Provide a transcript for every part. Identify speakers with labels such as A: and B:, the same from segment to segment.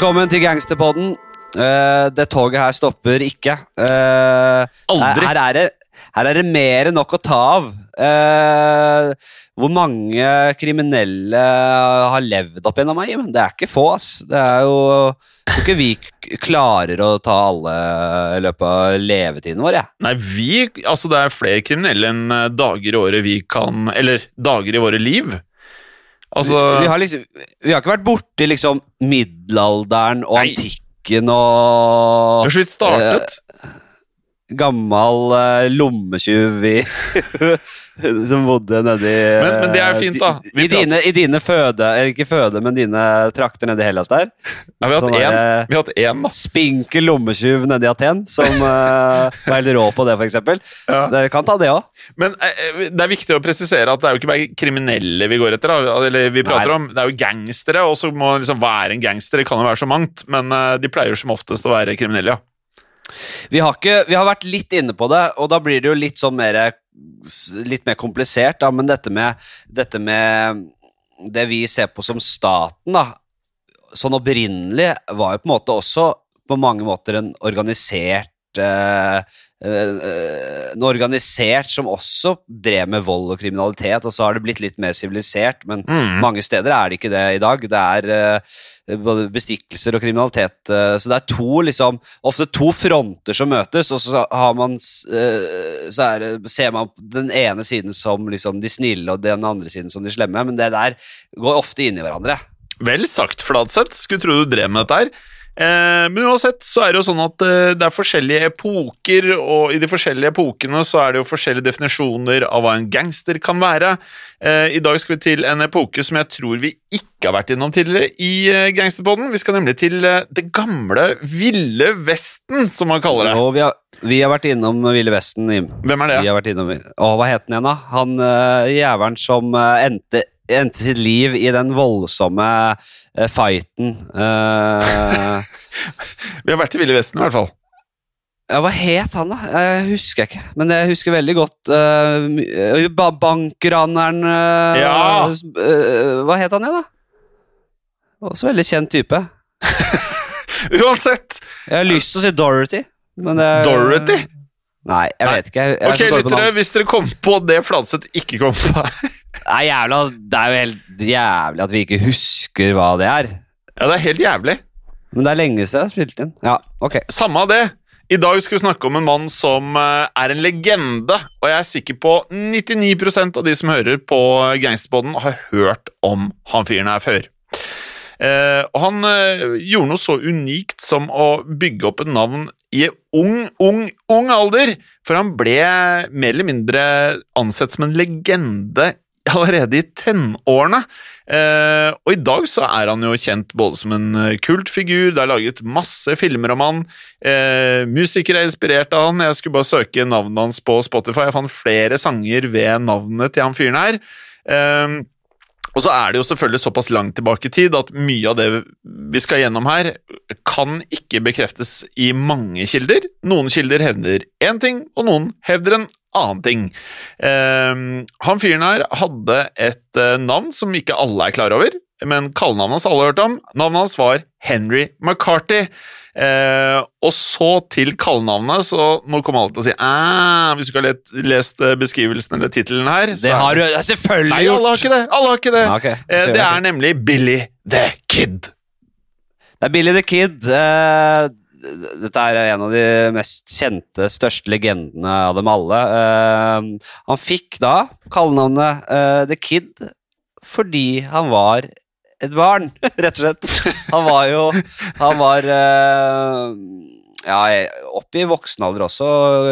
A: Velkommen til Gangsterpodden. Uh, det toget her stopper ikke. Uh,
B: Aldri.
A: Her er det, her er det mer enn nok å ta av. Uh, hvor mange kriminelle har levd opp gjennom meg? Men det er ikke få, ass. Det er jo Jeg tror ikke vi klarer å ta alle i løpet av levetiden vår, jeg.
B: Nei, vi Altså, det er flere kriminelle enn dager i året vi kan Eller dager i våre liv. Altså
A: vi, vi, har liksom, vi har ikke vært borti liksom middelalderen og
B: Nei.
A: antikken og
B: har så vidt startet.
A: Gammal eh, lommetyv i Som bodde nedi
B: Men- men det er fint, da.
A: I,
B: Vi
A: dine, I dine føde Eller ikke føde, men dine trakter nedi Hellas der.
B: Ja, vi har hatt
A: sånn
B: én. Vi har hatt én, da.
A: Spinkel lommetyv nedi Aten, som uh, var helt rå på det, for eksempel.
B: Ja.
A: Det kan ta det òg.
B: Men eh, det er viktig å presisere at det er jo ikke bare kriminelle vi går etter. Eller vi prater
A: Nei.
B: om Det er jo gangstere, og så må liksom være en gangster. Det kan jo være så mangt, men eh, de pleier som oftest å være kriminelle, ja.
A: Vi har, ikke, vi har vært litt inne på det, og da blir det jo litt sånn mer Litt mer komplisert, da, men dette med, dette med Det vi ser på som staten, da, sånn opprinnelig, var jo på en måte også på mange måter en organisert eh, eh, En organisert som også drev med vold og kriminalitet, og så har det blitt litt mer sivilisert, men
B: Mm.
A: mange steder er det ikke det i dag. Det er eh, både bestikkelser og kriminalitet. så det er to, liksom, ofte to fronter som møtes, og så har man så er det, ser man den ene siden som liksom de snille, og den andre siden som de slemme, men det der går ofte inn i hverandre.
B: Vel sagt, Fladseth. Skulle tro du drev med dette her. Eh, men uansett så er det jo sånn at eh, det er forskjellige epoker, og i de forskjellige epokene så er det jo forskjellige definisjoner av hva en gangster kan være. Eh, I dag skal vi til en epoke som jeg tror vi ikke har vært innom tidligere i Gangsterpodden. Vi skal nemlig til det gamle Ville Vesten, som man kaller det.
A: Og vi har, vi har vært innom Ville Vesten, Jim.
B: Hvem er det?
A: Vi har vært innom Å, hva het den igjen, da? Han jævelen som endte, endte sitt liv i den voldsomme eh, fighten. Uh,
B: Vi har vært i Ville Vesten, i hvert fall.
A: ja, hva het han, da? Jeg husker ikke. Men jeg husker veldig godt uh, Bankraneren uh,
B: Ja.
A: uh, Hva het han igjen, da? Også veldig kjent type.
B: Uansett!
A: Jeg har lyst til å si Dorothy. Men det,
B: Dorothy?
A: Nei, jeg vet ikke. Jeg, jeg
B: Ok, lyttere, hvis dere kom på det Fladseth ikke kom på
A: Nei, jævla, det er jo helt jævlig at vi ikke husker hva det er.
B: Ja, det er helt jævlig.
A: Men det er lenge siden jeg har spilt inn. Ja, ok.
B: Samme av det. I dag skal vi snakke om en mann som eh, er en legende, og jeg er sikker på 99% av de som hører på Gangsterboden, har hørt om han fyren her før. Eh, og han eh, gjorde noe så unikt som å bygge opp et navn i ung, ung, ung alder, for han ble mer eller mindre ansett som en legende allerede i tenårene. Eh, og i dag så er han jo kjent både som en eh, kultfigur, det er laget masse filmer om han, eh, musikere er inspirert av han, jeg skulle bare søke navnet hans på Spotify, jeg fant flere sanger ved navnet til han fyren her. Eh, og så er det jo selvfølgelig såpass langt tilbake i tid at mye av det vi skal gjennom her, kan ikke bekreftes i mange kilder. Noen kilder hevder én ting, og noen hevder en annen ting. Eh, han fyren her hadde et eh, navn som ikke alle er klar over, men kallenavnet hans alle har hørt om. Navnet hans var Henry McCarthy. Eh, og så til kallenavnet, så nå kommer alle til å si «Ah, Hvis du ikke har lest eh, beskrivelsen eller tittelen her
A: Det har du selvfølgelig
B: Nei,
A: gjort!
B: alle har ikke det! Alle har ikke det.
A: Okay.
B: Eh, det er nemlig Billy the Kid.
A: Det er Billy the Kid. Eh, dette er en av de mest kjente, største legendene av dem alle. Eh, han fikk da kallenavnet eh, The Kid fordi han var et barn, rett og slett. Han var jo Han var eh, ja, oppe i voksen alder også.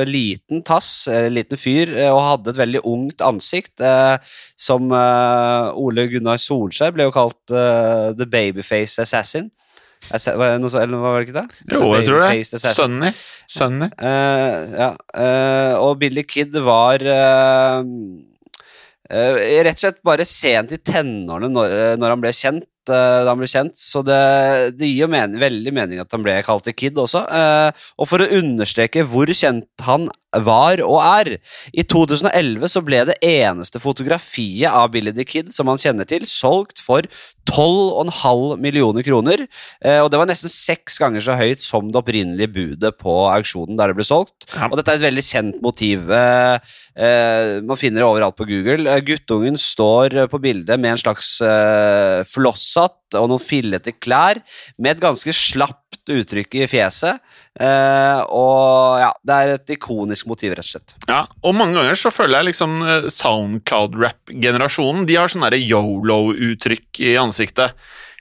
A: Liten tass, eh, liten fyr, eh, og hadde et veldig ungt ansikt. Eh, som eh, Ole Gunnar Solskjær ble jo kalt eh, The Babyface Assassin. Assa- var det noe så, eller var det ikke det?
B: Jo, jeg tror det. Sunny. Sunny.
A: Ja, og Billy Kid var rett og slett bare sent i tenårene når, eh, når han ble kjent. eh, da han ble kjent, Så det, det gir jo men, veldig mening at han ble kalt The Kid også. Eh, og for å understreke hvor kjent han var og er. I 2011 så ble det eneste fotografiet av Billy the Kid som man kjenner til, solgt for 12,5 millioner kroner. Eh, og det var nesten seks ganger så høyt som det opprinnelige budet på auksjonen der det ble solgt.
B: Ja.
A: Og dette er et veldig kjent motiv. Eh, eh, man finner det overalt på Google. Guttungen står på bildet med en slags eh, flosshatt og noen fillete klær, med et ganske slapt uttrykk i fjeset. Eh, og ja, det er et ikonisk motiv, rett og slett.
B: Ja, og mange ganger så føler jeg liksom eh, Soundcloud-rap-generasjonen De har sånn derre yolo-uttrykk i ansiktet.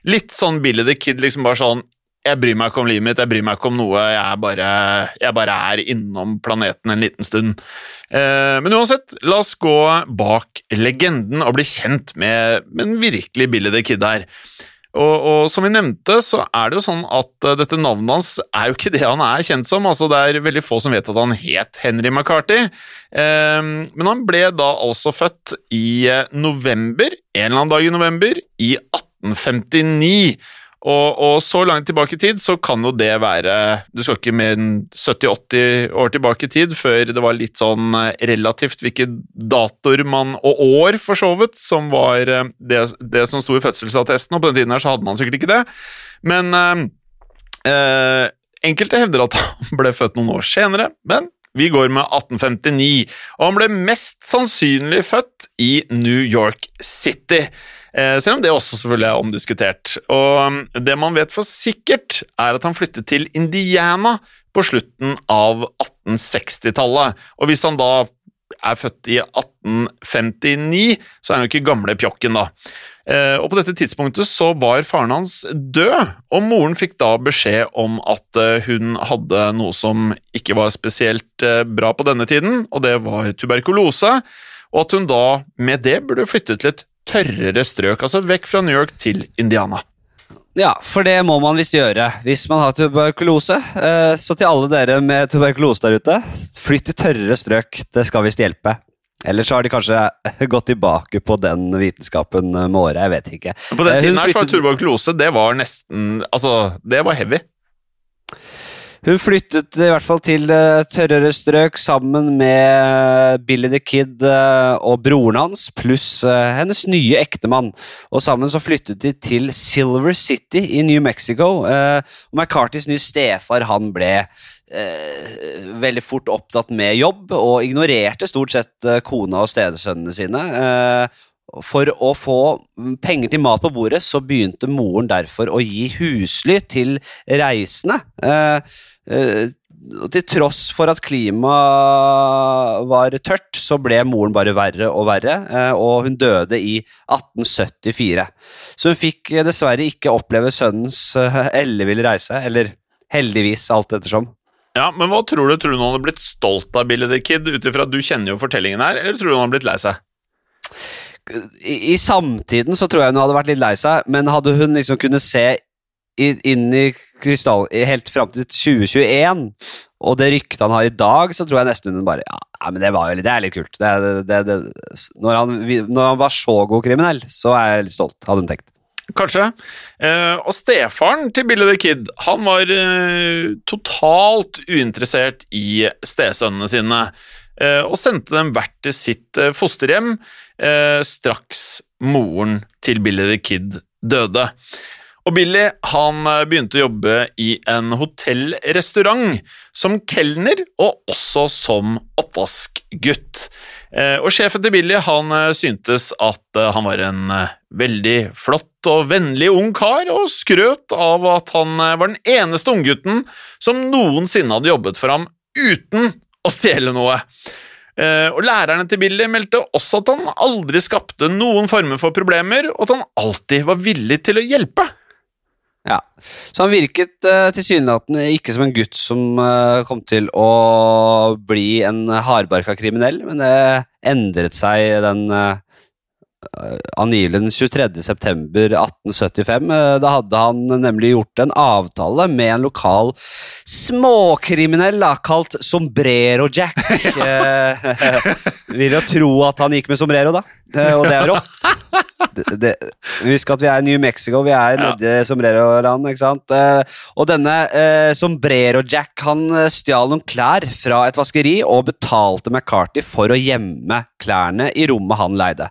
B: Litt sånn Billy the Kid, liksom bare sånn Jeg bryr meg ikke om livet mitt, jeg bryr meg ikke om noe, jeg bare, jeg bare er innom planeten en liten stund. Eh, men uansett, la oss gå bak legenden og bli kjent med, med den virkelige Billy the Kid her. Og, og som vi nevnte, så er det jo sånn at eh, dette navnet hans er jo ikke det han er kjent som. altså Det er veldig få som vet at han het Henry McCarthy. Eh, men han ble da altså født i eh, november, en eller annen dag i november, i 1859. Og, og så langt tilbake i tid så kan jo det være Du skal ikke mer enn 70-80 år tilbake i tid før det var litt sånn eh, relativt hvilke datoer man, og år for så vidt, som var eh, det, det som sto i fødselsattesten. Og på den tiden her så hadde man sikkert ikke det. Men eh, eh, enkelte hevder at han ble født noen år senere, men vi går med 1859. Og han ble mest sannsynlig født i New York City. Eh, selv om det også selvfølgelig er omdiskutert. Og um, det man vet for sikkert, er at han flyttet til Indiana på slutten av 1860-tallet. Og hvis han da er født i 1859, så er han jo ikke gamle pjokken, da. Eh, og på dette tidspunktet så var faren hans død, og moren fikk da beskjed om at eh, hun hadde noe som ikke var spesielt bra på denne tiden, og det var tuberkulose, og at hun da med det burde flytte til et tørrere strøk, altså vekk fra New York til Indiana.
A: Ja, for det må man visst gjøre hvis man har tuberkulose. Eh, Så til alle dere med tuberkulose der ute, flytt til tørrere strøk. Det skal visst hjelpe. Eller så har de kanskje gått tilbake på den vitenskapen med året. Jeg vet ikke.
B: På den
A: Eh,
B: tiden her så var tuberkulose det var nesten Altså, det var heavy.
A: Hun flyttet i hvert fall til eh, tørrere strøk sammen med Billy the Kid eh, og broren hans, pluss eh, hennes nye ektemann. Og sammen så flyttet de til Silver City i New Mexico. og McCartys nye stefar han ble eh, veldig fort opptatt med jobb, og ignorerte stort sett kona og stedesønnene sine. For å få penger til mat på bordet, så begynte moren derfor å gi husly til reisende. Eh, eh, til tross for at klimaet var tørt, så ble moren bare verre og verre, eh, og hun døde i 1874. Så hun fikk dessverre ikke oppleve sønnens elleville reise, eller heldigvis, alt ettersom.
B: Ja, men hva tror du? Tror du hun hadde blitt stolt av Billy the Kid, ut ifra at du kjenner jo fortellingen her, eller tror du hun hadde blitt lei seg?
A: I, I samtiden så tror jeg hun hadde vært litt lei seg, men hadde hun liksom kunnet se i, inn i krystall helt fram til 2021, og det ryktet han har i dag, så tror jeg nesten hun bare Ja, men det var jo det er litt kult. Det, det, det, når, han, når han var så god kriminell, så er jeg litt stolt, hadde hun tenkt.
B: Kanskje. Eh, og stefaren til Billy the Kid han var eh, totalt uinteressert i stesønnene sine, og sendte dem hvert til sitt eh, fosterhjem eh, straks moren til Billy the Kid døde. Og Billy han eh, begynte å jobbe i en hotellrestaurant som kelner og også som oppvaskgutt. Eh, og sjefen til Billy han eh, syntes at eh, han var en eh, veldig flott og vennlig ung kar, og skrøt av at han eh, var den eneste unggutten som noensinne hadde jobbet for ham uten å stjele noe. Eh, og Lærerne til Billy meldte også at han aldri skapte noen former for problemer, og at han alltid var villig til å hjelpe.
A: Ja, Så han virket uh, tilsynelatende ikke som en gutt som eh, kom til å bli en hardbarka kriminell, men det endret seg den angivelig den 23. september 1875. Eh, da hadde han nemlig gjort en avtale med en lokal småkriminell da, kalt Sombrero Jack. Vil jo tro at han gikk med sombrero, da. Og det er rått. Det, det, husk at vi er i New Mexico, vi er
B: Ja.
A: nede i sombrero-land, ikke sant. Eh, Og denne eh, sombrero-Jack han eh, stjal noen klær fra et vaskeri og betalte McCarty for å gjemme klærne i rommet han leide.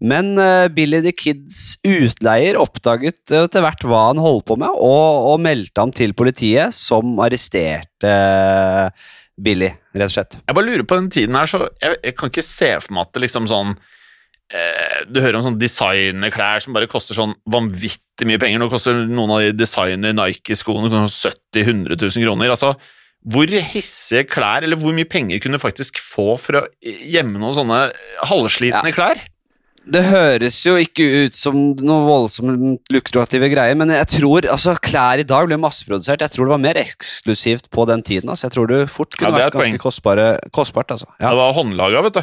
A: Men eh, Billy the Kids utleier oppdaget eh, etter hvert hva han holdt på med, og, og meldte ham til politiet, som arresterte eh, Billy, rett og slett.
B: Jeg bare lurer på den tiden her, så jeg, jeg kan ikke se for meg at det liksom sånn eh, Du hører om sånn designerklær som bare koster sånn vanvittig mye penger. Nå koster noen av de designer Nike-skoene sånn 70 000-100 000 kroner. Altså, hvor hissige klær, eller hvor mye penger kunne du faktisk få for å gjemme noen sånne halvslitne klær?
A: Det høres jo ikke ut som noe voldsomt lukrative greier, men jeg tror altså klær i dag ble masseprodusert. Jeg tror det var mer eksklusivt på den tiden. Altså. Jeg tror det fort kunne
B: Ja, det
A: vært ganske kostbare, kostbart. Altså. Ja.
B: Det var håndlaga, vet du.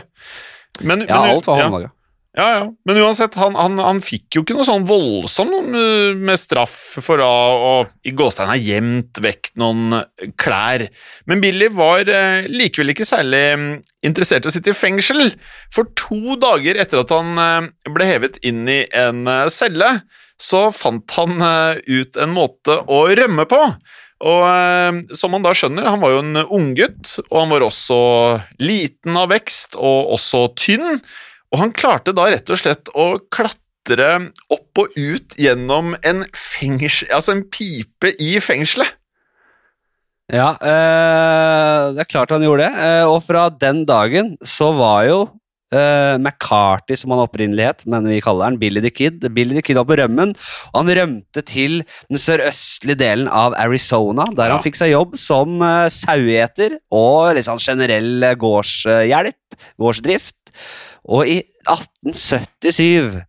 B: Men,
A: ja,
B: men-
A: alt var håndlaga.
B: Ja, ja. ja. Men uansett, han, han, han fikk jo ikke noe sånn voldsom uh, med straff for å, å i gåstein ha gjemt vekk noen uh, klær. Men Billy var eh, likevel ikke særlig um, interessert i å sitte i fengsel. For to dager etter at han eh, ble hevet inn i en eh, celle, så fant han uh, ut en måte å rømme på. Og eh, som man da skjønner, han var jo en unggutt, og han var også liten av vekst og også tynn. Og han klarte da rett og slett å klatre opp og ut gjennom en fengsel, Altså en pipe i fengselet.
A: Ja, øh, det er klart han gjorde det. Eh, og fra den dagen så var jo Uh, McCarty, som han opprinnelig het, men vi kaller han Billy the Kid. Billy the Kid var på rømmen, og han rømte til den sørøstlige delen av Arizona, der
B: Ja.
A: han fikk seg jobb som uh, sauegjeter og sånn generell eh, gårdshjelp, gårdsdrift. Og i 1877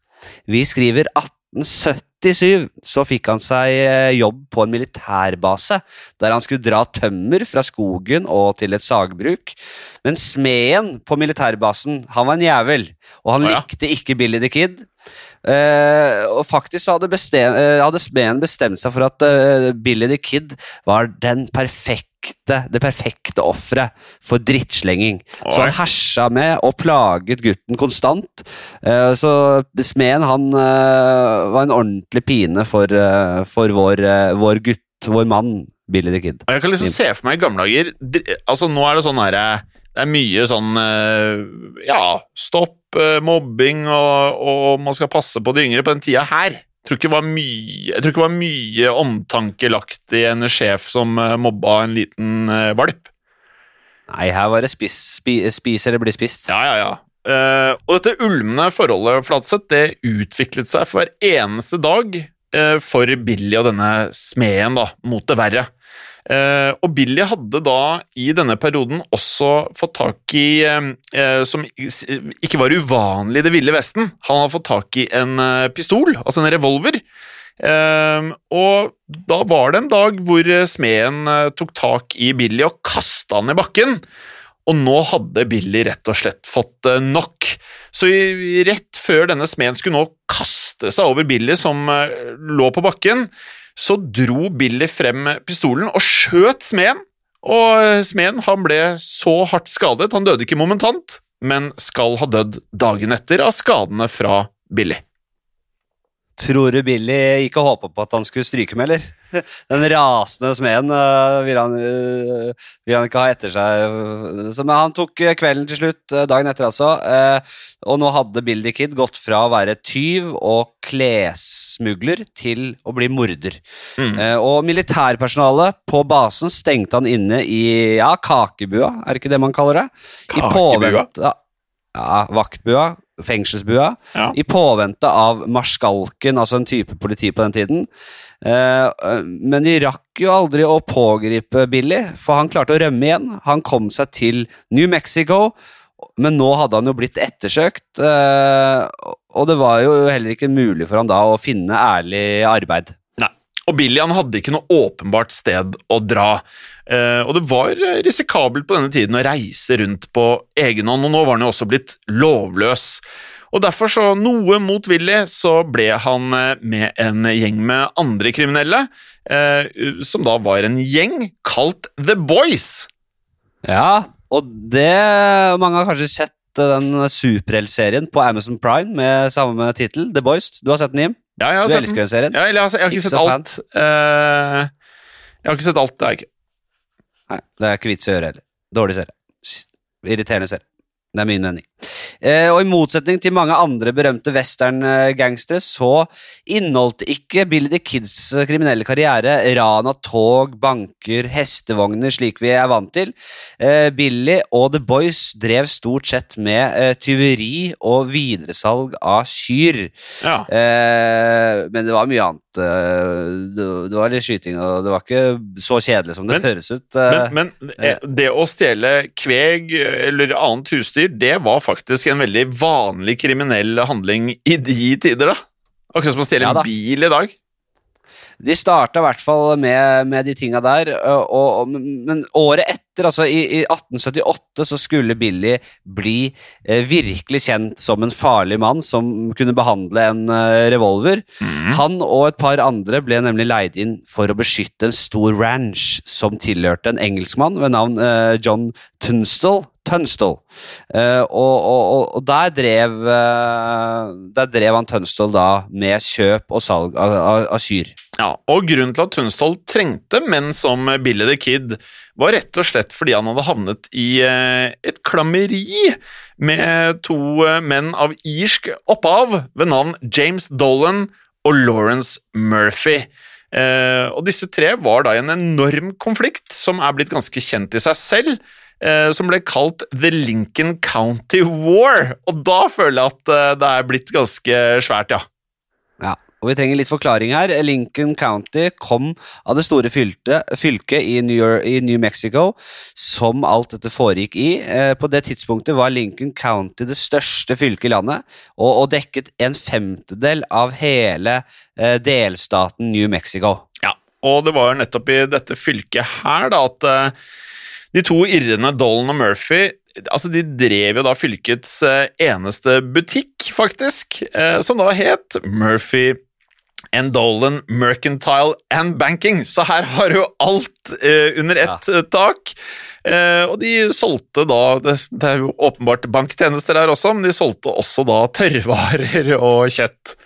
A: Vi skriver 1877, så fikk han seg eh, jobb på en militærbase, der han skulle dra tømmer fra skogen og til et sagbruk. Men smeden på militærbasen, han var en jævel, og han likte ikke Billy the Kid. Eh, og faktisk hadde, bestem, eh, hadde smeden bestemt seg for at eh, Billy the Kid var den perfekte, det perfekte offeret for drittslenging. Så han hersa med og plaget gutten konstant. Eh, så smeden han eh, var en ordentlig pine for, eh, for vår, vår gutt, vår mann, Billy the Kid.
B: Jeg kan liksom se for meg i gamle dager Altså Nå er det sånn herre Det er mye sånn eh, Ja, stopp eh, mobbing, og, og man skal passe på de yngre. På den tida her jeg tror ikke det var mye, det var mye omtanke lagt i en sjef som eh, mobba en liten valp.
A: Nei, her var det spis, spi, spis eller bli spist.
B: Ja, ja, ja. Og dette ulmende forholdet Flatseth, det utviklet seg for hver eneste dag for Billy og denne smeden, da, mot det verre. Eh, og Billy hadde da i denne perioden også fått tak i, eh, eh, som ikke var uvanlig i Det ville vesten, han hadde fått tak i en eh, pistol, altså en revolver. Eh, og da var det en dag hvor eh, smeden eh, tok tak i Billy og kasta han i bakken. Og nå hadde Billy rett og slett fått eh, nok. Så rett før denne smeden skulle nå kaste seg over Billy, som eh, lå på bakken, så dro Billy frem pistolen og skjøt smeden. Og eh, smeden han ble så hardt skadet, han døde ikke momentant, men skal ha dødd dagen etter av skadene fra Billy.
A: Tror du Billy ikke håpa på at han skulle stryke med, eller? Den rasende smeden uh, ville han, øh, vil han ikke ha etter seg. Så, men han tok øh, kvelden til slutt, dagen etter altså. og nå hadde Billy Kid gått fra å være tyv og klessmugler til å bli morder.
B: Mm.
A: Eh, og militærpersonalet på basen stengte han inne i ja, kakebua, er det ikke det man kaller det? I
B: Kakebua?
A: påvente- Ja, vaktbua. Fengselsbua.
B: Ja.
A: I påvente av marskalken, altså en type politi på den tiden. Eh, eh, men de rakk jo aldri å pågripe Billy, for han klarte å rømme igjen. Han kom seg til New Mexico, men nå hadde han jo blitt ettersøkt. eh, og det var jo heller ikke mulig for han da å finne ærlig arbeid.
B: Og Billy han hadde ikke noe åpenbart sted å dra. Eh, og det var eh, risikabelt på denne tiden å reise rundt på egen hånd, og nå var han jo også blitt lovløs. Og derfor, så noe motvillig, så ble han eh, med en gjeng med andre kriminelle, som da var en gjeng kalt The Boys.
A: Ja, og det Mange har kanskje sett den superheltserien på Amazon Prime med samme tittel, The Boys. Du har sett den, Jim?
B: Ja, jeg har
A: Du
B: sett
A: elsker
B: den.
A: serien?
B: Ja, eller har, jeg har ikke
A: Ikke
B: sett alt. Eh, jeg har ikke sett alt, det har jeg ikke.
A: Nei, det er ikke vits i å gjøre heller. Dårlig serie. Irriterende serie. Det er min mening. Eh, og i motsetning til mange andre berømte western-gangstere, så inneholdt ikke Billy the Kids kriminelle karriere ran av tog, banker, hestevogner, slik vi er vant til. Eh, Billy og The Boys drev stort sett med eh, tyveri og videresalg av kyr.
B: Ja.
A: Eh, men det var mye annet. Det, var litt skyting, og det var ikke så kjedelig som det
B: Men-
A: høres ut.
B: Men, men det å stjele kveg eller annet husdyr, det var faktisk en veldig vanlig kriminell handling i de tider, da. Akkurat som å stjele
A: Ja
B: en bil i dag.
A: De starta i hvert fall med, med de tinga der, og, og, men året etter, altså i, i 1878, så skulle Billy bli eh, virkelig kjent som en farlig mann som kunne behandle en eh, revolver. Han og et par andre ble nemlig leid inn for å beskytte en stor ranch som tilhørte en engelskmann ved navn eh, John Tunstall. Tunstall. Uh, og, og, og, og der drev uh, Der drev han Tunstall da med kjøp og salg av, av, av kyr.
B: Ja, og Grunnen til at Tunstall trengte menn som Billy the Kid, var rett og slett fordi han hadde havnet i uh, et klammeri med to eh, menn av irsk opphav ved navn James Dolan og Lawrence Murphy. Eh, og disse tre var da i en enorm konflikt som er blitt ganske kjent i seg selv. Eh, Som ble kalt The Lincoln County War. Og da føler jeg at eh, det er blitt ganske svært, ja.
A: Ja, og vi trenger litt forklaring her. Lincoln County kom av det store fylte, fylket i New, York, i New Mexico som alt dette foregikk i. Eh, på det tidspunktet var Lincoln County det største fylket i landet, og, og dekket en femtedel av hele eh, delstaten New Mexico.
B: Ja, og det var nettopp i dette fylket her da at eh, de to irrene Dolan og Murphy altså de drev jo da fylkets eh, eneste butikk, faktisk, eh, som da het Murphy and Dolan Mercantile and Banking. Så her har du alt eh, under ett ja. tak. Og de solgte da det, det er jo åpenbart banktjenester der også, men de solgte også da tørrvarer og kjøtt.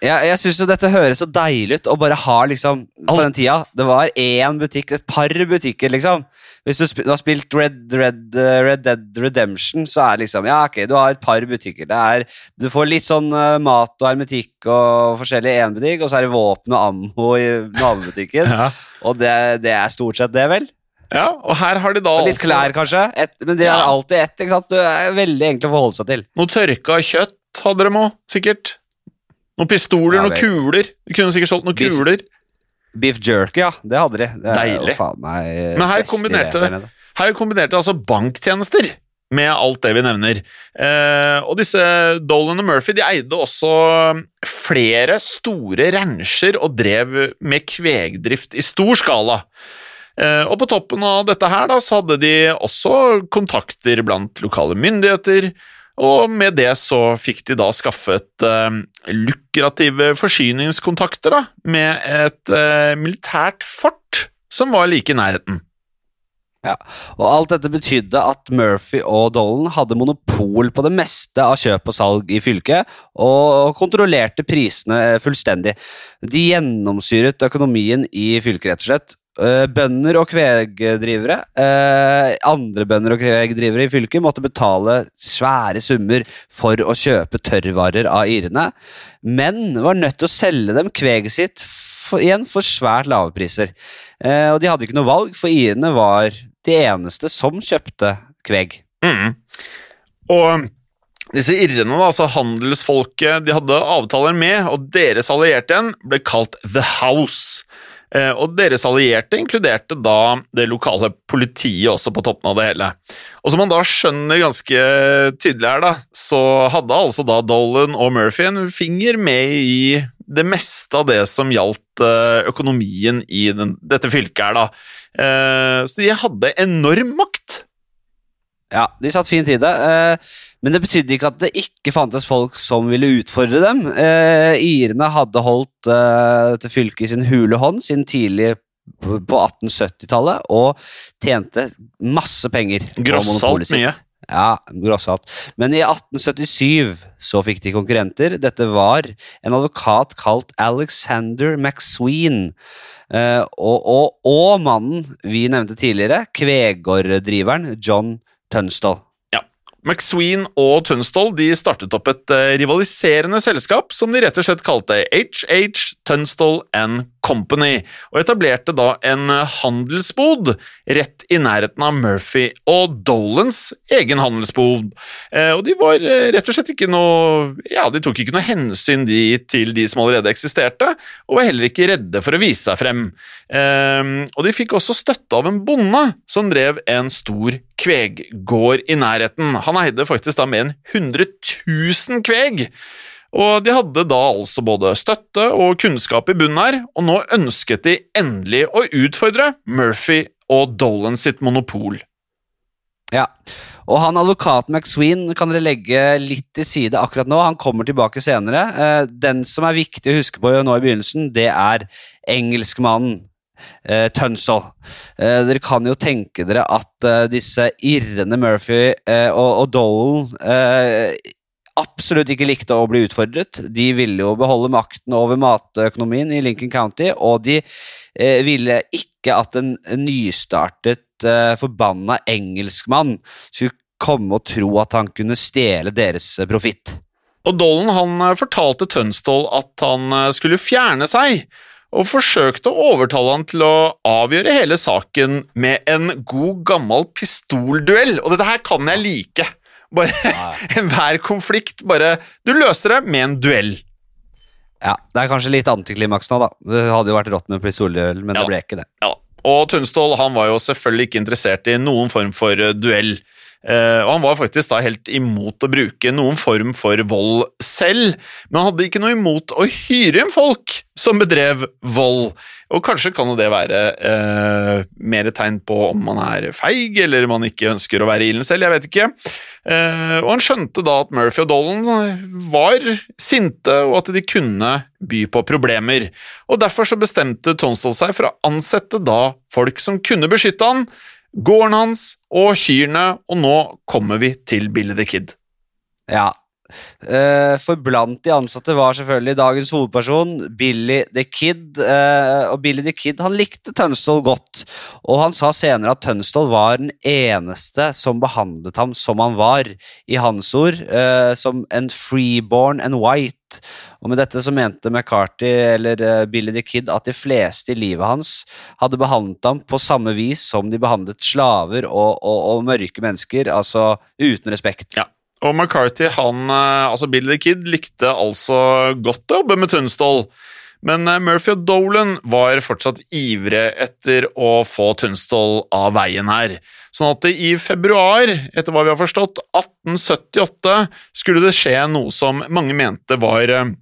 A: Jeg, jeg syns dette høres så deilig ut å bare ha liksom På den tida Det var én butikk, et par butikker, liksom. Hvis du, sp du har spilt Red, Red, eh, Red Dead Redemption, så er det liksom Ja, ok, du har et par butikker. Det er, du får litt sånn uh, mat og hermetikk og forskjellig i én butikk, og så er det våpen og ammo i nabobutikken.
B: Ja.
A: Og det, det er stort sett det, vel?
B: ja, og her har de da
A: Og litt klær, kanskje. Et, men det er
B: har
A: alltid ett. ikke sant? Det er veldig enkelt å forholde seg til.
B: Noe tørka kjøtt hadde de òg, sikkert. Noen pistoler, noen kuler. Du kunne sikkert solgt noen
A: Biff.
B: kuler.
A: Beef jerky, ja. Det hadde de. Det
B: Deilig. Men her kombinerte-. Her kombinerte altså banktjenester med alt det vi nevner. Eh, og disse Dolan og Murphy de eide også flere store rancher og drev med kvegdrift i stor skala. Eh, og på toppen av dette her da, så hadde de også kontakter blant lokale myndigheter, og med det så fikk de da skaffet eh, lukrative forsyningskontakter da, med et eh, militært fort som var like i nærheten.
A: Ja, Og alt dette betydde at Murphy og Dolan hadde monopol på det meste av kjøp og salg i fylket, og kontrollerte prisene fullstendig. De gjennomsyret økonomien i fylket, rett og slett. Eh, Bønder og kvegdrivere, eh, andre bønder og kvegdrivere i fylket, måtte betale svære summer for å kjøpe tørrvarer av irene, men var nødt til å selge dem kveget sitt for, igjen for svært lave priser. Eh, og de hadde ikke noe valg, for irene var de eneste som kjøpte kveg.
B: Mm. Og disse irrene, altså handelsfolket de hadde avtaler med, og deres allierte igjen, ble kalt The House. Eh, og deres allierte inkluderte da det lokale politiet også på toppen av det hele. Og som man da skjønner ganske tydelig her, da, så hadde altså da Dolan og Murphy en finger med i det meste av det som gjaldt eh, økonomien i den, dette fylket her, da. Eh, så de hadde enorm makt.
A: Ja, de satt fint i det, eh, men det betydde ikke at det ikke fantes folk som ville utfordre dem. Eh, irene hadde holdt eh, dette fylket i sin hule hånd siden tidlig på på 1870-tallet, og tjente masse penger
B: Grossalt mye.
A: Ja, grossalt. Men i 1877 så fikk de konkurrenter. Dette var en advokat kalt Alexander McSween. Eh, og, og, og mannen vi nevnte tidligere, Kvegårddriveren John Tunstall.
B: McSween og Tunstall de startet opp et eh, rivaliserende selskap som de rett og slett kalte HH Tunstall and Company, og etablerte da en handelsbod rett i nærheten av Murphy og Dolans egen handelsbod. Eh, og de var eh, rett og slett ikke noe Ja, de tok ikke noe hensyn de, til de som allerede eksisterte, og var heller ikke redde for å vise seg frem. Og de fikk også støtte av en bonde som drev en stor kveggård i nærheten. Han eide faktisk da mer enn 100 000 kveg. Og de hadde da altså både støtte og kunnskap i bunnen her, og nå ønsket de endelig å utfordre Murphy og Dolan sitt monopol.
A: Ja, og han advokaten McSween kan dere legge litt til side akkurat nå. Han kommer tilbake senere. Eh, den som er viktig å huske på nå i begynnelsen, det er engelskmannen Uh, Tunstall. Uh, dere kan jo tenke dere at uh, disse irrende Murphy og, og Dole absolutt ikke likte å bli utfordret. De ville jo beholde makten over matøkonomien i Lincoln County, og de ville ikke at en nystartet, forbanna engelskmann skulle komme og tro at han kunne stjele deres profitt.
B: Og Dolan han fortalte Tønsdal at han skulle fjerne seg og forsøkte å overtale han til å avgjøre hele saken med en god, gammel pistolduell. Og dette her kan jeg like. Bare Enhver konflikt, bare Du løser det med en duell.
A: Ja, Det er kanskje litt antiklimaks nå, da. Det hadde jo vært rått med pistolduell, men ja. det ble ikke det.
B: Ja, Og Tunstål han var jo selvfølgelig ikke interessert i noen form for duell. Uh, og Han var faktisk da helt imot å bruke noen form for vold selv, men han hadde ikke noe imot å hyre inn folk som bedrev vold. Og Kanskje kan jo det være uh, mer tegn på om man er feig, eller man ikke ønsker å være ilden selv, jeg vet ikke. Uh, og Han skjønte da at Murphy og Dolan var sinte, og at de kunne by på problemer. Og Derfor så bestemte Tonsdal seg for å ansette da folk som kunne beskytte han, gården hans og kyrne, og nå kommer vi til Billy the Kid.
A: Ja, for blant de ansatte var selvfølgelig dagens hovedperson Billy the Kid. Uh, og Billy the Kid han likte Tønsdal godt, og han sa senere at Tønsdal var den eneste som behandlet ham som han var, i hans ord, uh, som en freeborn and white. Og med dette så mente McCarthy eller Billy the Kid at de fleste i livet hans hadde behandlet ham på samme vis som de behandlet slaver og, og, og mørke mennesker, altså uten respekt.
B: Ja. Og McCarthy, han, eh, altså Billy the Kid, likte altså godt å jobbe med Tunstall. Men eh, Murphy og Dolan var fortsatt ivrige etter å få Tunstall av veien her. Sånn at i februar, etter hva vi har forstått, 1878, skulle det skje noe som mange mente var eh,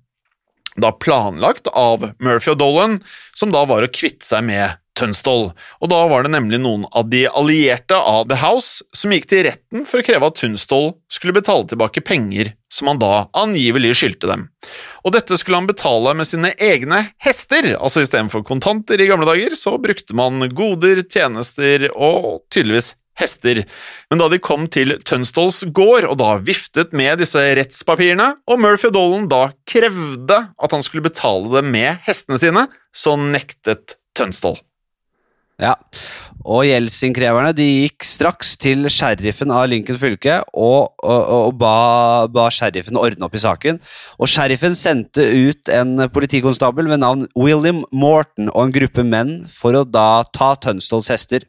B: da planlagt av Murphy og Dolan, som da var å kvitte seg med Tunstall. Og da var det nemlig noen av de allierte av The House som gikk til retten for å kreve at Tunstall skulle betale tilbake penger som han da angivelig skyldte dem. Og dette skulle han betale med sine egne hester, altså istedenfor kontanter i gamle dager, så brukte man goder, tjenester og tydeligvis hester. Men da de kom til Tønsdals gård og da viftet med disse rettspapirene, og Murphy Dolan da krevde at han skulle betale det med hestene sine, så nektet Tønsdal.
A: Ja, og gjeldsinnkreverne de gikk straks til sheriffen av Lincoln fylke og, og, og ba, ba, sheriffen ordne opp i saken. Og Sheriffen sendte ut en politikonstabel ved navn William Morton og en gruppe menn for å da ta Tønsdals hester.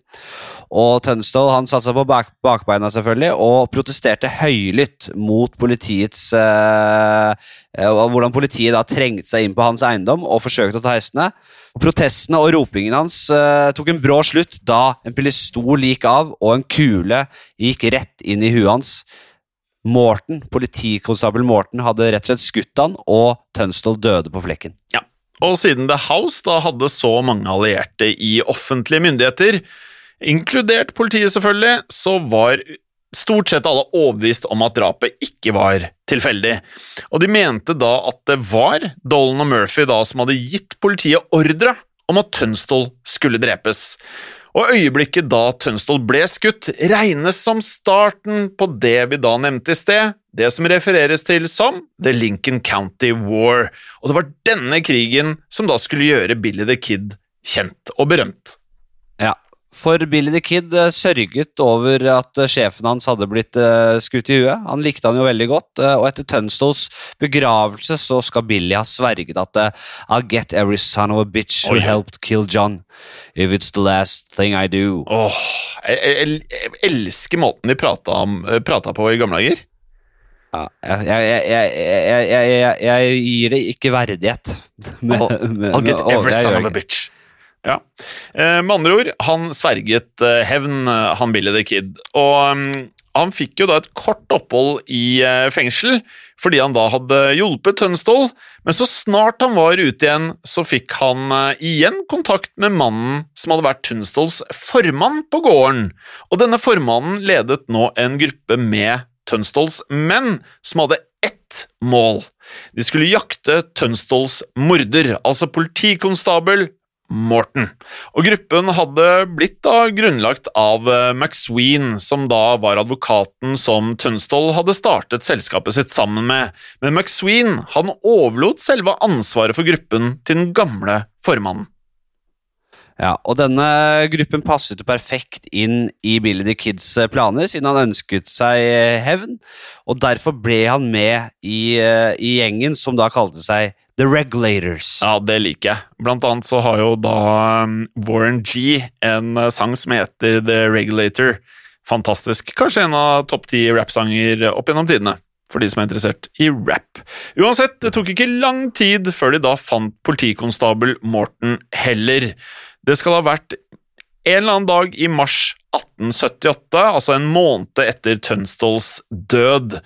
A: Og Tønsdal han satte seg på bak, bakbeina selvfølgelig og protesterte høylytt mot politiets eh, eh Hvordan politiet da trengte seg inn på hans eiendom og forsøkte å ta hestene. Og Protestene og ropingen hans eh, tok en brå slutt da en pistol gikk av og en kule gikk rett inn i huet hans. Morten, Politikonstabel Morten hadde rett og slett skutt han, og Tønsdal døde på flekken.
B: Ja, og siden The House da hadde så mange allierte i offentlige myndigheter, inkludert politiet selvfølgelig, så var stort sett alle overbevist om at drapet ikke var tilfeldig. Og de mente da at det var Dolan og Murphy da som hadde gitt politiet ordre om at Tønsdal skulle drepes. Og øyeblikket da Tønsdal ble skutt, regnes som starten på det vi da nevnte i sted, det som refereres til som The Lincoln County War, og det var denne krigen som da skulle gjøre Billy the Kid kjent og berømt.
A: For Billy the Kid sørget over at sjefen hans hadde blitt skutt i huet. Han likte han jo veldig godt, og etter Tunstols begravelse så skal Billy ha sverget at I'll get every son of a bitch who
B: oh, yeah.
A: helped kill John, if it's the last thing I do.
B: Åh, oh, jeg, jeg, jeg, elsker måten de prata, om, prata på i gamle dager.
A: Ja, jeg, jeg, gir det ikke verdighet. Med, med,
B: I'll get every son of a bitch. Ja. Eh, med andre ord, han sverget eh, hevn, eh, han Billy the Kid. Og mm, han fikk jo da et kort opphold i fengsel, fordi han da hadde hjulpet Tønsdal, Men så snart han var ute igjen, så fikk han igjen kontakt med mannen som hadde vært Tønsdals formann på gården. Og denne formannen ledet nå en gruppe med Tønsdals menn som hadde ett mål. De skulle jakte Tønsdals morder, altså politikonstabel Morton. Og gruppen hadde blitt da grunnlagt av eh, McSween, som da var advokaten som Tunstall hadde startet selskapet sitt sammen med. Men McSween han overlot selve ansvaret for gruppen til den gamle formannen.
A: Ja, og denne gruppen passet jo perfekt inn i Billy the Kids eh, planer, siden han ønsket seg eh, hevn, og derfor ble han med i, i gjengen som da kalte seg The Regulators.
B: Ja, det liker jeg. Blant annet så har jo da um, Warren G en eh, sang som heter The Regulator. Fantastisk. Kanskje en av topp ti rappsanger opp gjennom tidene. For de som er interessert i rap. Uansett, det tok ikke lang tid før de da fant politikonstabel Morten Heller. Det skal ha vært en eller annen dag i mars 1878, altså en måned etter Tønsdals død.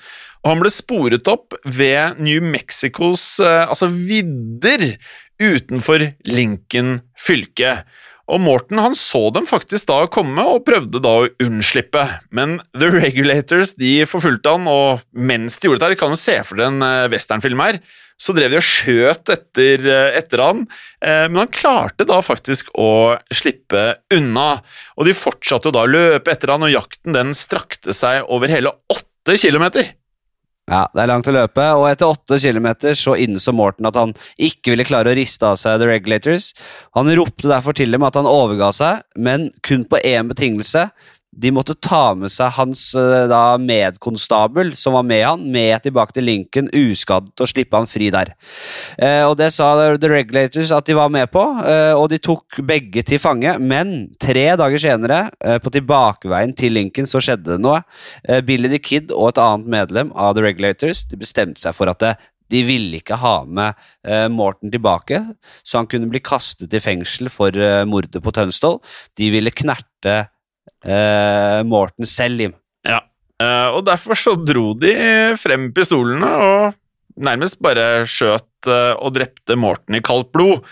B: Og han ble sporet opp ved New Mexicos eh, altså vidder utenfor Lincoln fylke. Og Morton han så dem faktisk da komme og prøvde da å unnslippe, men The Regulators de forfulgte han, og mens de gjorde dette, kan du se for deg en eh, westernfilm her, så drev de og skjøt etter, eh, etter han, men han klarte da faktisk å slippe unna. Og de fortsatte jo da å løpe etter han, og jakten den strakte seg over hele åtte kilometer.
A: Ja, det er langt å løpe, og etter åtte kilometer så innså Morten at han ikke ville klare å riste av seg The Regulators. Han ropte derfor til dem at han overga seg, men kun på én betingelse. De måtte ta med seg hans eh, da, medkonstabel, som var med han, med tilbake til Lincoln, uskadd, og slippe han fri der. Eh, og Det sa The Regulators at de var med på, eh, og de tok begge til fange. Men tre dager senere, eh, på tilbakeveien til Lincoln, så skjedde det noe. Eh, Billy the Kid og et annet medlem av The Regulators de bestemte seg for at det, de ville ikke ha med eh, Morten tilbake, så han kunne bli kastet i fengsel for eh, mordet på Tønsdal. De ville knerte eh, Morten Selim.
B: Ja, eh, og derfor så dro de frem pistolene og nærmest bare skjøt eh, og drepte Morten i kaldt blod.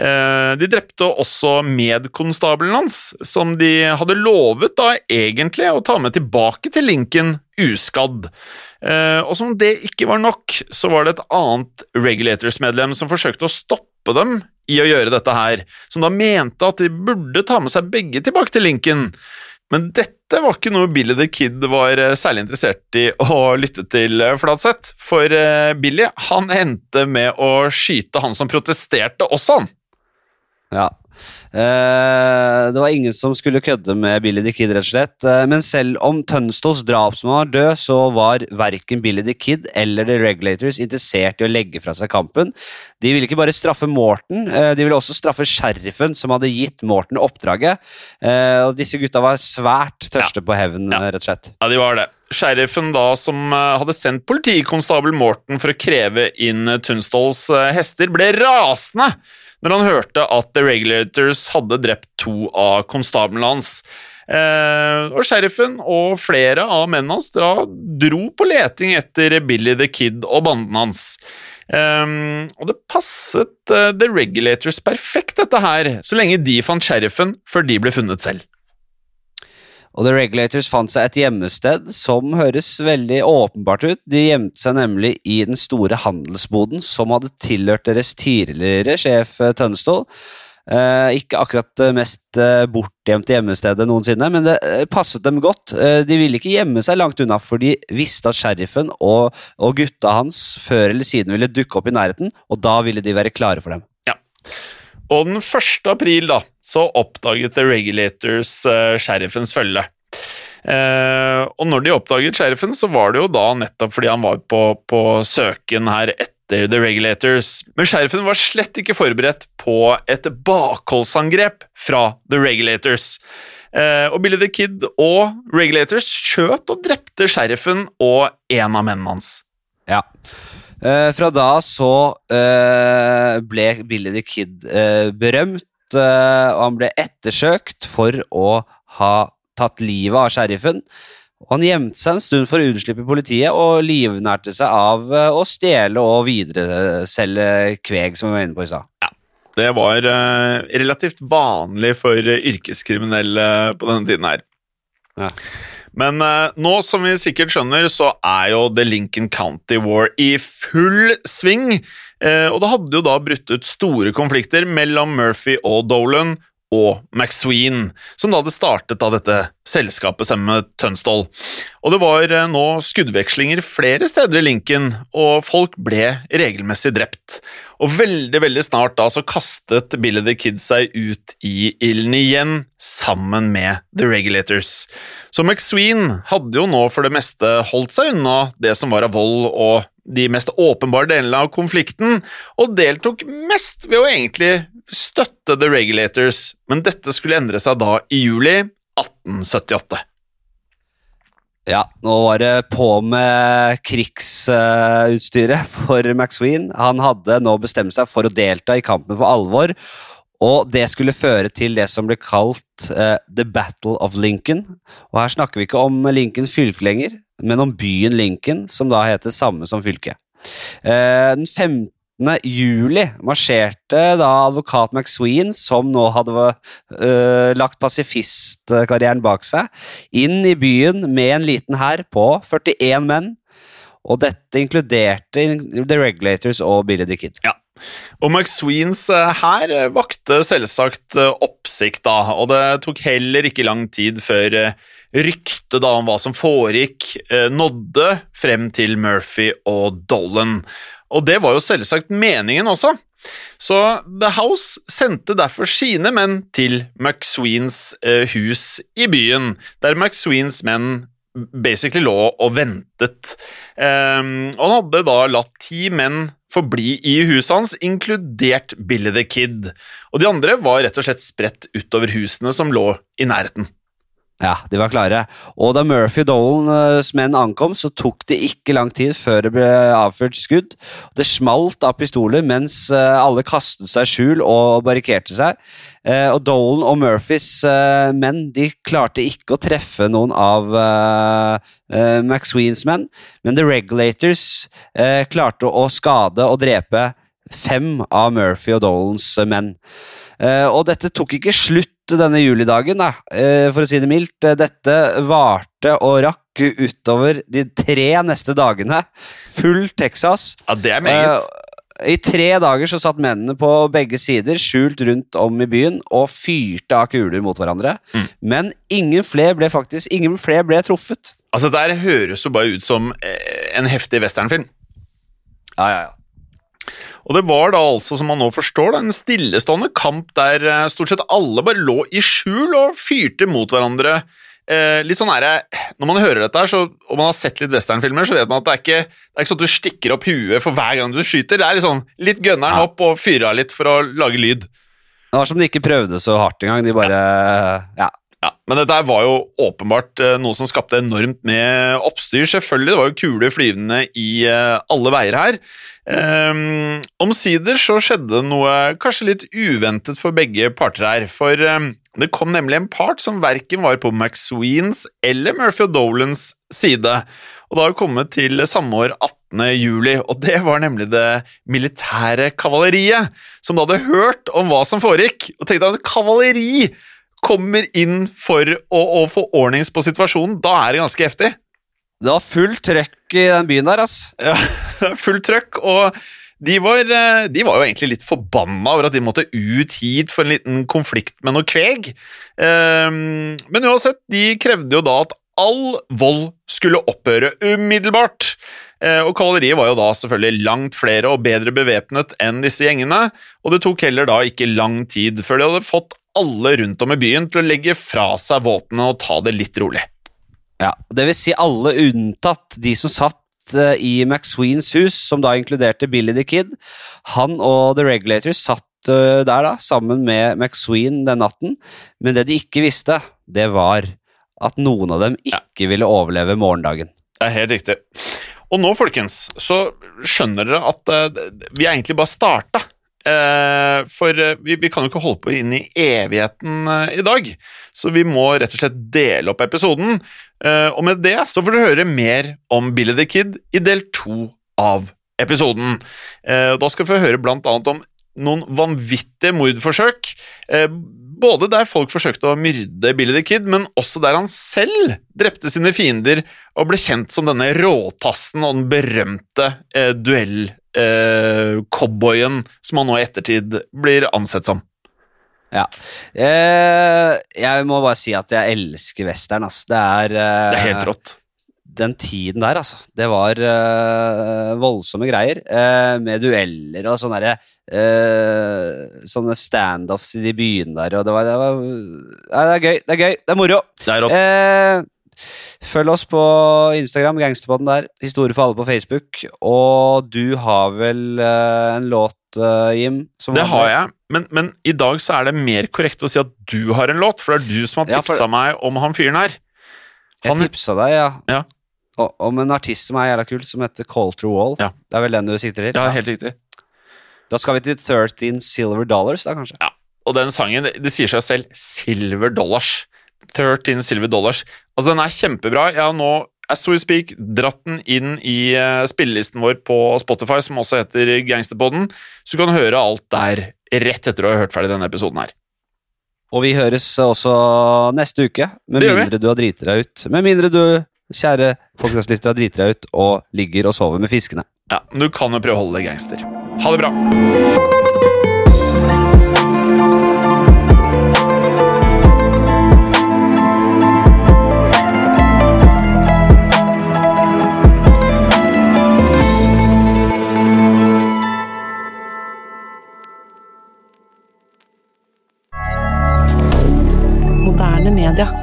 B: Eh, De drepte også medkonstabelen hans, som de hadde lovet da egentlig å ta med tilbake til Lincoln uskadd. Og som det ikke var nok, så var det et annet Regulators-medlem som forsøkte å stoppe dem i å gjøre dette her, som da mente at de burde ta med seg begge tilbake til Lincoln. Men dette var ikke noe Billy the Kid var eh, særlig interessert i å lytte til, eh, Fladseth. For eh, Billy han endte med å skyte han som protesterte også, han.
A: Ja. Eh, det var ingen som skulle kødde med Billy the Kid, rett og slett. Eh, men selv om Tønstos drapsmann var død, så var verken Billy the Kid eller The Regulators interessert i å legge fra seg kampen. De ville ikke bare straffe Morten, eh, de ville også straffe sheriffen som hadde gitt Morten oppdraget. Og disse gutta var svært tørste på hevn,
B: Ja.
A: rett og slett.
B: Ja, de var det. Sheriffen da, som hadde sendt politikonstabel Morten for å kreve inn eh, hester, ble rasende når han hørte at The Regulators hadde drept to av konstablene hans. Eh, og sheriffen og flere av mennene hans dra, dro på leting etter Billy the Kid og banden hans. Eh, og det passet eh, The Regulators perfekt, dette her, så lenge de fant sheriffen før de ble funnet selv.
A: Og The Regulators fant seg et gjemmested som høres veldig åpenbart ut. De gjemte seg nemlig i den store handelsboden som hadde tilhørt deres tidligere sjef Tønnestol. Eh, ikke akkurat det mest eh, bortgjemte gjemmestedet noensinne, men det eh, passet dem godt. Eh, de ville ikke gjemme seg langt unna, for de visste at sheriffen og, og gutta hans før eller siden ville dukke opp i nærheten, og da ville de være klare for dem.
B: Og den 1. april da, så oppdaget The Regulators uh, sheriffens følge. Uh, og når de oppdaget sheriffen, så var det jo da nettopp fordi han var på, på søken her etter The Regulators. Men sheriffen var slett ikke forberedt på et bakholdsangrep fra The Regulators. Uh, og Billy the Kid og Regulators skjøt og drepte sheriffen og en av mennene hans.
A: Ja. Eh, fra da så uh, ble Billy the Kid uh, berømt, og han ble ettersøkt for å ha tatt livet av sheriffen. Og han gjemte seg en stund for å unnslippe politiet, og livnærte seg av å stjele og videreselge kveg, som vi var inne på i stad.
B: Det var relativt vanlig for yrkeskriminelle på denne tiden her.
A: Ja.
B: Men eh, nå, som vi sikkert skjønner, så er jo The Lincoln County War i full sving. Eh, og det hadde jo da brutt ut store konflikter mellom Murphy og Dolan og McSween, som da hadde startet av dette selskapet sammen med Tønsdal. Og det var eh, nå skuddvekslinger flere steder i Lincoln, og folk ble regelmessig drept. Og veldig, veldig snart da så kastet Billy the Kid seg ut i ilden igjen, sammen med The Regulators. Så McSween hadde jo nå for det meste holdt seg unna det som var av vold og de mest åpenbare delene av konflikten, og deltok mest ved å egentlig støtte The Regulators, men dette skulle endre seg da i juli 1878.
A: Ja, nå var det på med krigsutstyret for McSween. Han hadde nå bestemt seg for å delta i kampen for alvor, og det skulle føre til det som ble kalt uh, The Battle of Lincoln. Og her snakker vi ikke om Lincoln fylke lenger, men om byen Lincoln, som da heter samme som fylket. Uh, den 15. juli marsjerte da advokat McSween, som nå hadde uh, lagt pasifistkarrieren bak seg, inn i byen med en liten hær på 41 menn. Og dette inkluderte The Regulators og Billy the Kid.
B: Ja. Og McSweens hær her eh, vakte selvsagt eh, oppsikt, da, og det tok heller ikke lang tid før ryktet om hva som foregikk, nådde frem til Murphy og Dolan. Og det var jo selvsagt meningen også. Så The House sendte derfor sine menn til McSweens eh, hus i byen, der McSweens menn basically lå og ventet. Um, og han hadde da latt ti menn forbli i huset hans, inkludert Billy the Kid. Og de andre var rett og slett spredt utover husene som lå i nærheten.
A: Ja, de var klare. Og da Murphy Dolans menn ankom, så tok det ikke lang tid før det ble avført skudd. Det smalt av pistoler mens eh, alle kastet seg i skjul og barrikerte seg. Eh, Og Dolan og Murphys eh, menn de klarte ikke å treffe noen av McSweens menn, men The Regulators klarte å skade og drepe fem av Murphy og Dolans menn. Eh, og dette tok ikke slutt denne julidagen, da, eh, for å si det mildt. Eh, Dette varte og rakk utover de tre neste dagene. Full Texas.
B: Ja, det er meget.
A: I tre dager så satt mennene på begge sider skjult rundt om i byen og fyrte av kuler mot hverandre.
B: Mm.
A: Men ingen flere ble faktisk Ingen flere ble truffet.
B: Altså, det høres jo bare ut som en heftig westernfilm.
A: Ja, ja, ja.
B: Og det var da altså, som man nå forstår, en stillestående kamp der eh, stort sett alle bare lå i skjul og fyrte mot hverandre. Eh, litt sånn er det, Når man hører dette, her, så, og man har sett litt westernfilmer, så vet man at det er ikke, det er ikke sånn at du stikker opp huet for hver gang du skyter. Det er sånn, litt gønneren opp og fyrer av litt for å lage lyd.
A: Det var som de ikke prøvde så hardt engang. De bare Ja.
B: Ja, Men dette var jo åpenbart eh, noe som skapte enormt med oppstyr. Selvfølgelig, det var jo kuler flyvende i eh, alle veier her. Um, Omsider så skjedde noe kanskje litt uventet for begge parter her. For um, det kom nemlig en part som verken var på McSweens eller Murphy Dolans side. Og det har kommet til samme år 18. juli, og det var nemlig det militære kavaleriet, som da hadde hørt om hva som foregikk, og tenkte at kavaleri kommer inn for å, å få ordnings på situasjonen, da er det ganske heftig.
A: Det var fullt trøkk i den byen der, ass.
B: Ja, fullt trøkk, og De var, eh, de var jo egentlig litt forbanna over at de måtte ut hit for en liten konflikt med noe kveg. Ehm, Men uansett, de krevde jo da at all vold skulle opphøre umiddelbart. Eh, Og kavaleriet var jo da selvfølgelig langt flere og bedre bevæpnet enn disse gjengene, og det tok heller da ikke lang tid før de hadde fått alle rundt om i byen til å legge fra seg våpnene og ta det litt rolig.
A: Ja, det vil si alle unntatt de som satt eh, i McSweens hus, som da inkluderte Billy the Kid. Han og The Regulators satt eh, der da, sammen med McSween den natten, men det de ikke visste, det var at noen av dem ikke ville overleve morgendagen.
B: Det er helt riktig. Og nå, folkens, så skjønner dere at eh, vi egentlig bare starta. Eh, for eh, vi, vi kan jo ikke holde på inn i evigheten eh, i dag, så vi må rett og slett dele opp episoden. Og med det så får du høre mer om Billy the Kid i del to av episoden. Da skal vi få høre blant annet om noen vanvittige mordforsøk. Både der folk forsøkte å myrde Billy the Kid, men også der han selv drepte sine fiender og ble kjent som denne råtassen og den berømte eh, duell-cowboyen som han nå i ettertid blir ansett som.
A: Ja. Eh, jeg må bare si at jeg elsker western, altså. Det er, eh,
B: Det er helt rått.
A: Den tiden der, altså. Det var eh, voldsomme greier. eh, med dueller og sånne derre eh, Sånne standoffs i de byene der, og det var, det var Nei, det er gøy. Det er gøy. Det er moro.
B: Det er rått.
A: Følg oss på Instagram, Gangsterpodden der. Historie for alle på Facebook. Og du har vel uh, en låt, uh, Jim?
B: Det har jeg, men, men i dag så er det mer korrekt å si at du har en låt, for det er du som har
A: Ja, for-
B: meg om han fyren her.
A: Jeg
B: Han-
A: tipsa deg, ja.
B: Ja.
A: Om en artist som er jævla kul, som heter Call Through Wall.
B: Ja.
A: Det er vel den du sikter til?
B: Ja, helt riktig.
A: Da skal vi til 13 Silver Dollars, da, kanskje?
B: Og den sangen, det, det sier seg selv, Silver Dollars. 13 Silver Dollars. Altså, den er kjempebra. Jeg har nå, as we speak, dratt den inn i eh, spillelisten vår på Spotify, som også heter Gangsterpodden, så du kan høre alt der rett etter å ha hørt ferdig denne episoden her.
A: Og vi høres også neste uke, med mindre du har driti deg ut. Med mindre du, kjære podcastlytter, har driti deg ut og ligger og sover med fiskene.
B: Ja, men du kan jo prøve å holde deg gangster. Ha det bra! Canada.